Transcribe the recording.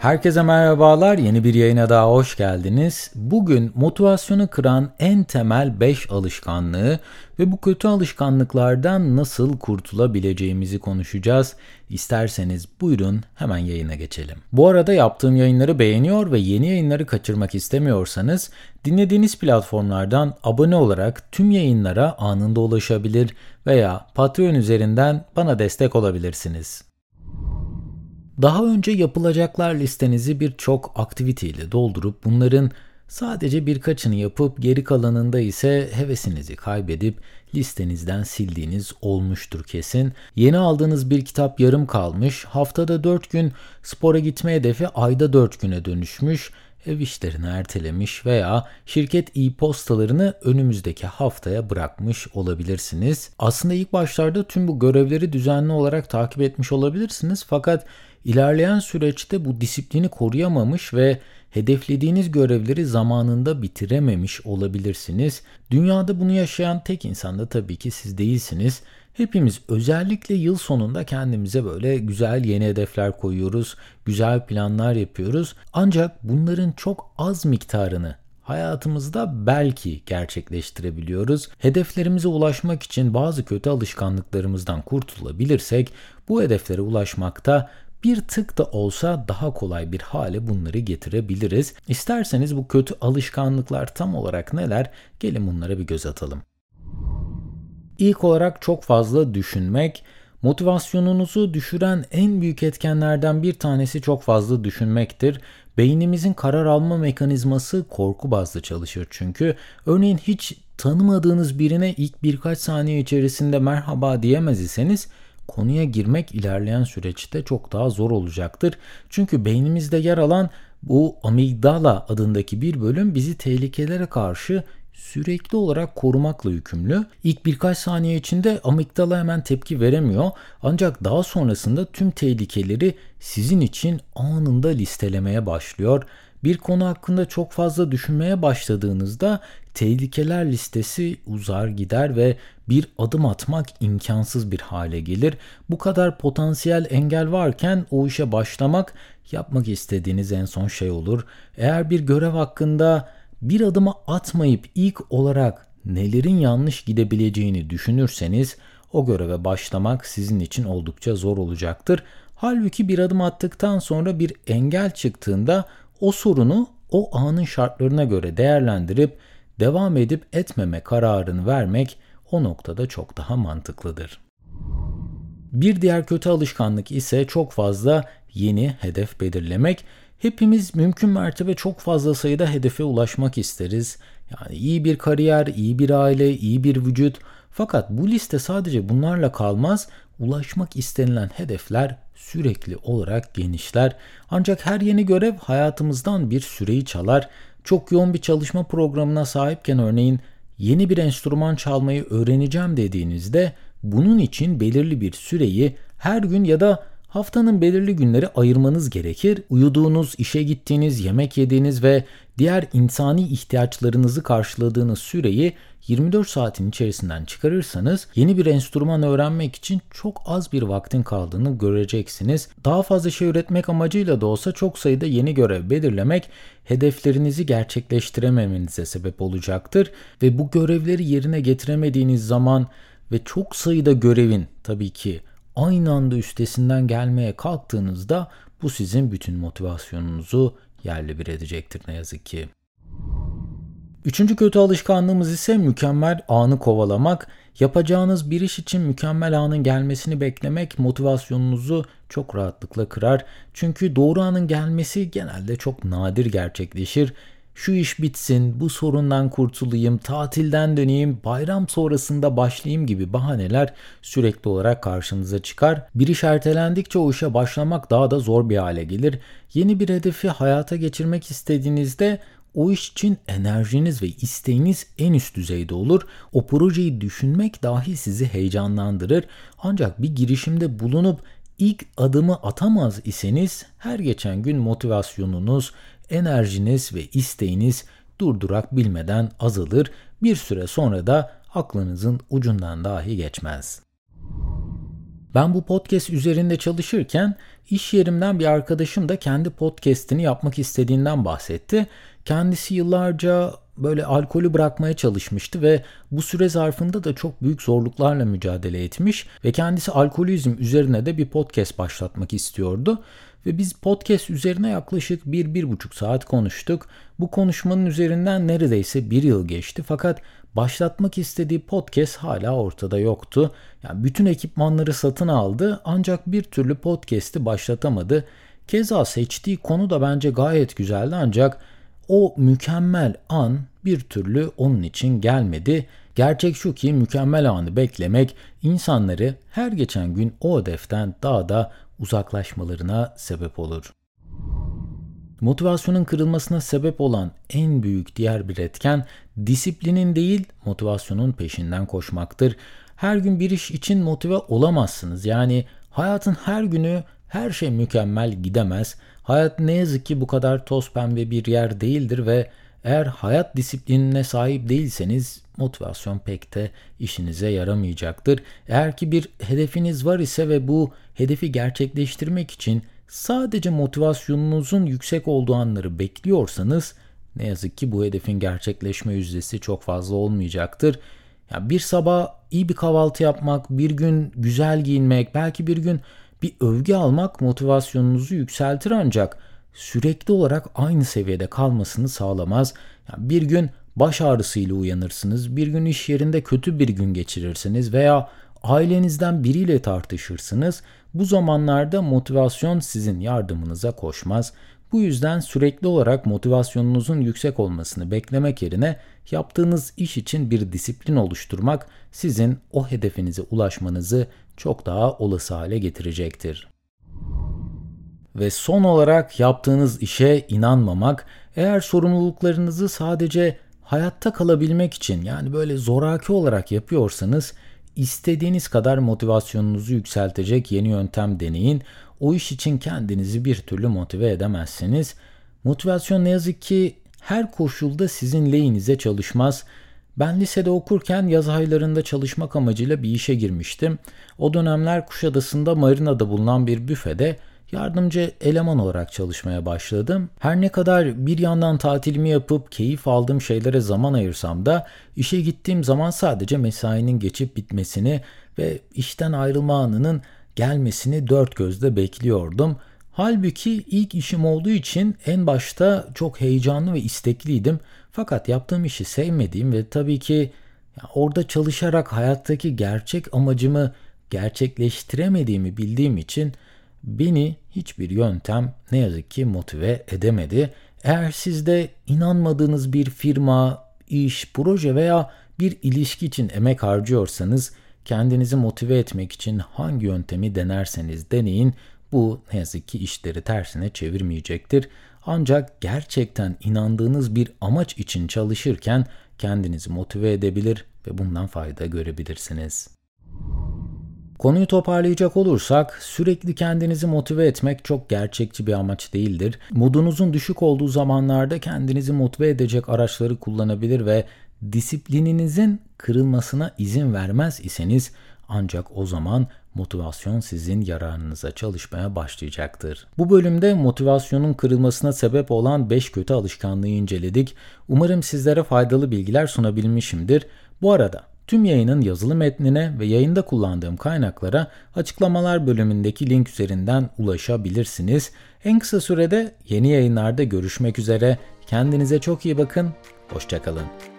Herkese merhabalar. Yeni bir yayına daha hoş geldiniz. Bugün motivasyonu kıran en temel 5 alışkanlığı ve bu kötü alışkanlıklardan nasıl kurtulabileceğimizi konuşacağız. İsterseniz buyurun hemen yayına geçelim. Bu arada yaptığım yayınları beğeniyor ve yeni yayınları kaçırmak istemiyorsanız dinlediğiniz platformlardan abone olarak tüm yayınlara anında ulaşabilir veya Patreon üzerinden bana destek olabilirsiniz. Daha önce yapılacaklar listenizi birçok aktiviteyle doldurup bunların sadece birkaçını yapıp geri kalanında ise hevesinizi kaybedip listenizden sildiğiniz olmuştur kesin. Yeni aldığınız bir kitap yarım kalmış, haftada 4 gün spora gitme hedefi ayda 4 güne dönüşmüş, ev işlerini ertelemiş veya şirket e-postalarını önümüzdeki haftaya bırakmış olabilirsiniz. Aslında ilk başlarda tüm bu görevleri düzenli olarak takip etmiş olabilirsiniz fakat İlerleyen süreçte bu disiplini koruyamamış ve hedeflediğiniz görevleri zamanında bitirememiş olabilirsiniz. Dünyada bunu yaşayan tek insan da tabii ki siz değilsiniz. Hepimiz özellikle yıl sonunda kendimize böyle güzel yeni hedefler koyuyoruz, güzel planlar yapıyoruz. Ancak bunların çok az miktarını hayatımızda belki gerçekleştirebiliyoruz. Hedeflerimize ulaşmak için bazı kötü alışkanlıklarımızdan kurtulabilirsek bu hedeflere ulaşmakta bir tık da olsa daha kolay bir hale bunları getirebiliriz. İsterseniz bu kötü alışkanlıklar tam olarak neler? Gelin bunlara bir göz atalım. İlk olarak çok fazla düşünmek, motivasyonunuzu düşüren en büyük etkenlerden bir tanesi çok fazla düşünmektir. Beynimizin karar alma mekanizması korku bazlı çalışır çünkü. Örneğin hiç tanımadığınız birine ilk birkaç saniye içerisinde merhaba diyemez iseniz konuya girmek ilerleyen süreçte çok daha zor olacaktır. Çünkü beynimizde yer alan bu amigdala adındaki bir bölüm bizi tehlikelere karşı sürekli olarak korumakla yükümlü. İlk birkaç saniye içinde amigdala hemen tepki veremiyor. Ancak daha sonrasında tüm tehlikeleri sizin için anında listelemeye başlıyor. Bir konu hakkında çok fazla düşünmeye başladığınızda tehlikeler listesi uzar gider ve bir adım atmak imkansız bir hale gelir. Bu kadar potansiyel engel varken o işe başlamak yapmak istediğiniz en son şey olur. Eğer bir görev hakkında bir adımı atmayıp ilk olarak nelerin yanlış gidebileceğini düşünürseniz o göreve başlamak sizin için oldukça zor olacaktır. Halbuki bir adım attıktan sonra bir engel çıktığında o sorunu o anın şartlarına göre değerlendirip devam edip etmeme kararını vermek o noktada çok daha mantıklıdır. Bir diğer kötü alışkanlık ise çok fazla yeni hedef belirlemek. Hepimiz mümkün mertebe çok fazla sayıda hedefe ulaşmak isteriz. Yani iyi bir kariyer, iyi bir aile, iyi bir vücut. Fakat bu liste sadece bunlarla kalmaz. Ulaşmak istenilen hedefler sürekli olarak genişler. Ancak her yeni görev hayatımızdan bir süreyi çalar. Çok yoğun bir çalışma programına sahipken örneğin yeni bir enstrüman çalmayı öğreneceğim dediğinizde bunun için belirli bir süreyi her gün ya da haftanın belirli günleri ayırmanız gerekir. Uyuduğunuz, işe gittiğiniz, yemek yediğiniz ve diğer insani ihtiyaçlarınızı karşıladığınız süreyi 24 saatin içerisinden çıkarırsanız yeni bir enstrüman öğrenmek için çok az bir vaktin kaldığını göreceksiniz. Daha fazla şey üretmek amacıyla da olsa çok sayıda yeni görev belirlemek hedeflerinizi gerçekleştirememenize sebep olacaktır ve bu görevleri yerine getiremediğiniz zaman ve çok sayıda görevin tabii ki aynı anda üstesinden gelmeye kalktığınızda bu sizin bütün motivasyonunuzu yerle bir edecektir ne yazık ki. Üçüncü kötü alışkanlığımız ise mükemmel anı kovalamak. Yapacağınız bir iş için mükemmel anın gelmesini beklemek motivasyonunuzu çok rahatlıkla kırar. Çünkü doğru anın gelmesi genelde çok nadir gerçekleşir. Şu iş bitsin, bu sorundan kurtulayım, tatilden döneyim, bayram sonrasında başlayayım gibi bahaneler sürekli olarak karşınıza çıkar. Bir iş ertelendikçe o işe başlamak daha da zor bir hale gelir. Yeni bir hedefi hayata geçirmek istediğinizde o iş için enerjiniz ve isteğiniz en üst düzeyde olur. O projeyi düşünmek dahi sizi heyecanlandırır. Ancak bir girişimde bulunup ilk adımı atamaz iseniz her geçen gün motivasyonunuz, enerjiniz ve isteğiniz durdurak bilmeden azalır. Bir süre sonra da aklınızın ucundan dahi geçmez. Ben bu podcast üzerinde çalışırken iş yerimden bir arkadaşım da kendi podcast'ini yapmak istediğinden bahsetti. Kendisi yıllarca böyle alkolü bırakmaya çalışmıştı ve bu süre zarfında da çok büyük zorluklarla mücadele etmiş ve kendisi alkolizm üzerine de bir podcast başlatmak istiyordu. Ve biz podcast üzerine yaklaşık bir, bir buçuk saat konuştuk. Bu konuşmanın üzerinden neredeyse bir yıl geçti fakat başlatmak istediği podcast hala ortada yoktu. Yani bütün ekipmanları satın aldı ancak bir türlü podcast'i başlatamadı. Keza seçtiği konu da bence gayet güzeldi ancak o mükemmel an bir türlü onun için gelmedi. Gerçek şu ki mükemmel anı beklemek insanları her geçen gün o hedeften daha da uzaklaşmalarına sebep olur. Motivasyonun kırılmasına sebep olan en büyük diğer bir etken disiplinin değil motivasyonun peşinden koşmaktır. Her gün bir iş için motive olamazsınız. Yani hayatın her günü her şey mükemmel gidemez. Hayat ne yazık ki bu kadar toz pembe bir yer değildir ve eğer hayat disiplinine sahip değilseniz motivasyon pek de işinize yaramayacaktır. Eğer ki bir hedefiniz var ise ve bu hedefi gerçekleştirmek için sadece motivasyonunuzun yüksek olduğu anları bekliyorsanız ne yazık ki bu hedefin gerçekleşme yüzdesi çok fazla olmayacaktır. Yani bir sabah iyi bir kahvaltı yapmak, bir gün güzel giyinmek, belki bir gün bir övgü almak motivasyonunuzu yükseltir ancak sürekli olarak aynı seviyede kalmasını sağlamaz. Yani bir gün baş ağrısıyla uyanırsınız, bir gün iş yerinde kötü bir gün geçirirsiniz veya ailenizden biriyle tartışırsınız. Bu zamanlarda motivasyon sizin yardımınıza koşmaz. Bu yüzden sürekli olarak motivasyonunuzun yüksek olmasını beklemek yerine yaptığınız iş için bir disiplin oluşturmak sizin o hedefinize ulaşmanızı çok daha olası hale getirecektir. Ve son olarak yaptığınız işe inanmamak, eğer sorumluluklarınızı sadece hayatta kalabilmek için yani böyle zoraki olarak yapıyorsanız istediğiniz kadar motivasyonunuzu yükseltecek yeni yöntem deneyin. O iş için kendinizi bir türlü motive edemezsiniz. Motivasyon ne yazık ki her koşulda sizin lehinize çalışmaz. Ben lisede okurken yaz aylarında çalışmak amacıyla bir işe girmiştim. O dönemler Kuşadası'nda marinada bulunan bir büfede yardımcı eleman olarak çalışmaya başladım. Her ne kadar bir yandan tatilimi yapıp keyif aldığım şeylere zaman ayırsam da işe gittiğim zaman sadece mesainin geçip bitmesini ve işten ayrılma anının gelmesini dört gözle bekliyordum. Halbuki ilk işim olduğu için en başta çok heyecanlı ve istekliydim. Fakat yaptığım işi sevmediğim ve tabii ki orada çalışarak hayattaki gerçek amacımı gerçekleştiremediğimi bildiğim için beni hiçbir yöntem ne yazık ki motive edemedi. Eğer sizde inanmadığınız bir firma, iş, proje veya bir ilişki için emek harcıyorsanız kendinizi motive etmek için hangi yöntemi denerseniz deneyin bu ne yazık ki işleri tersine çevirmeyecektir. Ancak gerçekten inandığınız bir amaç için çalışırken kendinizi motive edebilir ve bundan fayda görebilirsiniz. Konuyu toparlayacak olursak sürekli kendinizi motive etmek çok gerçekçi bir amaç değildir. Modunuzun düşük olduğu zamanlarda kendinizi motive edecek araçları kullanabilir ve disiplininizin kırılmasına izin vermez iseniz ancak o zaman motivasyon sizin yararınıza çalışmaya başlayacaktır. Bu bölümde motivasyonun kırılmasına sebep olan 5 kötü alışkanlığı inceledik. Umarım sizlere faydalı bilgiler sunabilmişimdir. Bu arada Tüm yayının yazılı metnine ve yayında kullandığım kaynaklara açıklamalar bölümündeki link üzerinden ulaşabilirsiniz. En kısa sürede yeni yayınlarda görüşmek üzere. Kendinize çok iyi bakın. Hoşçakalın.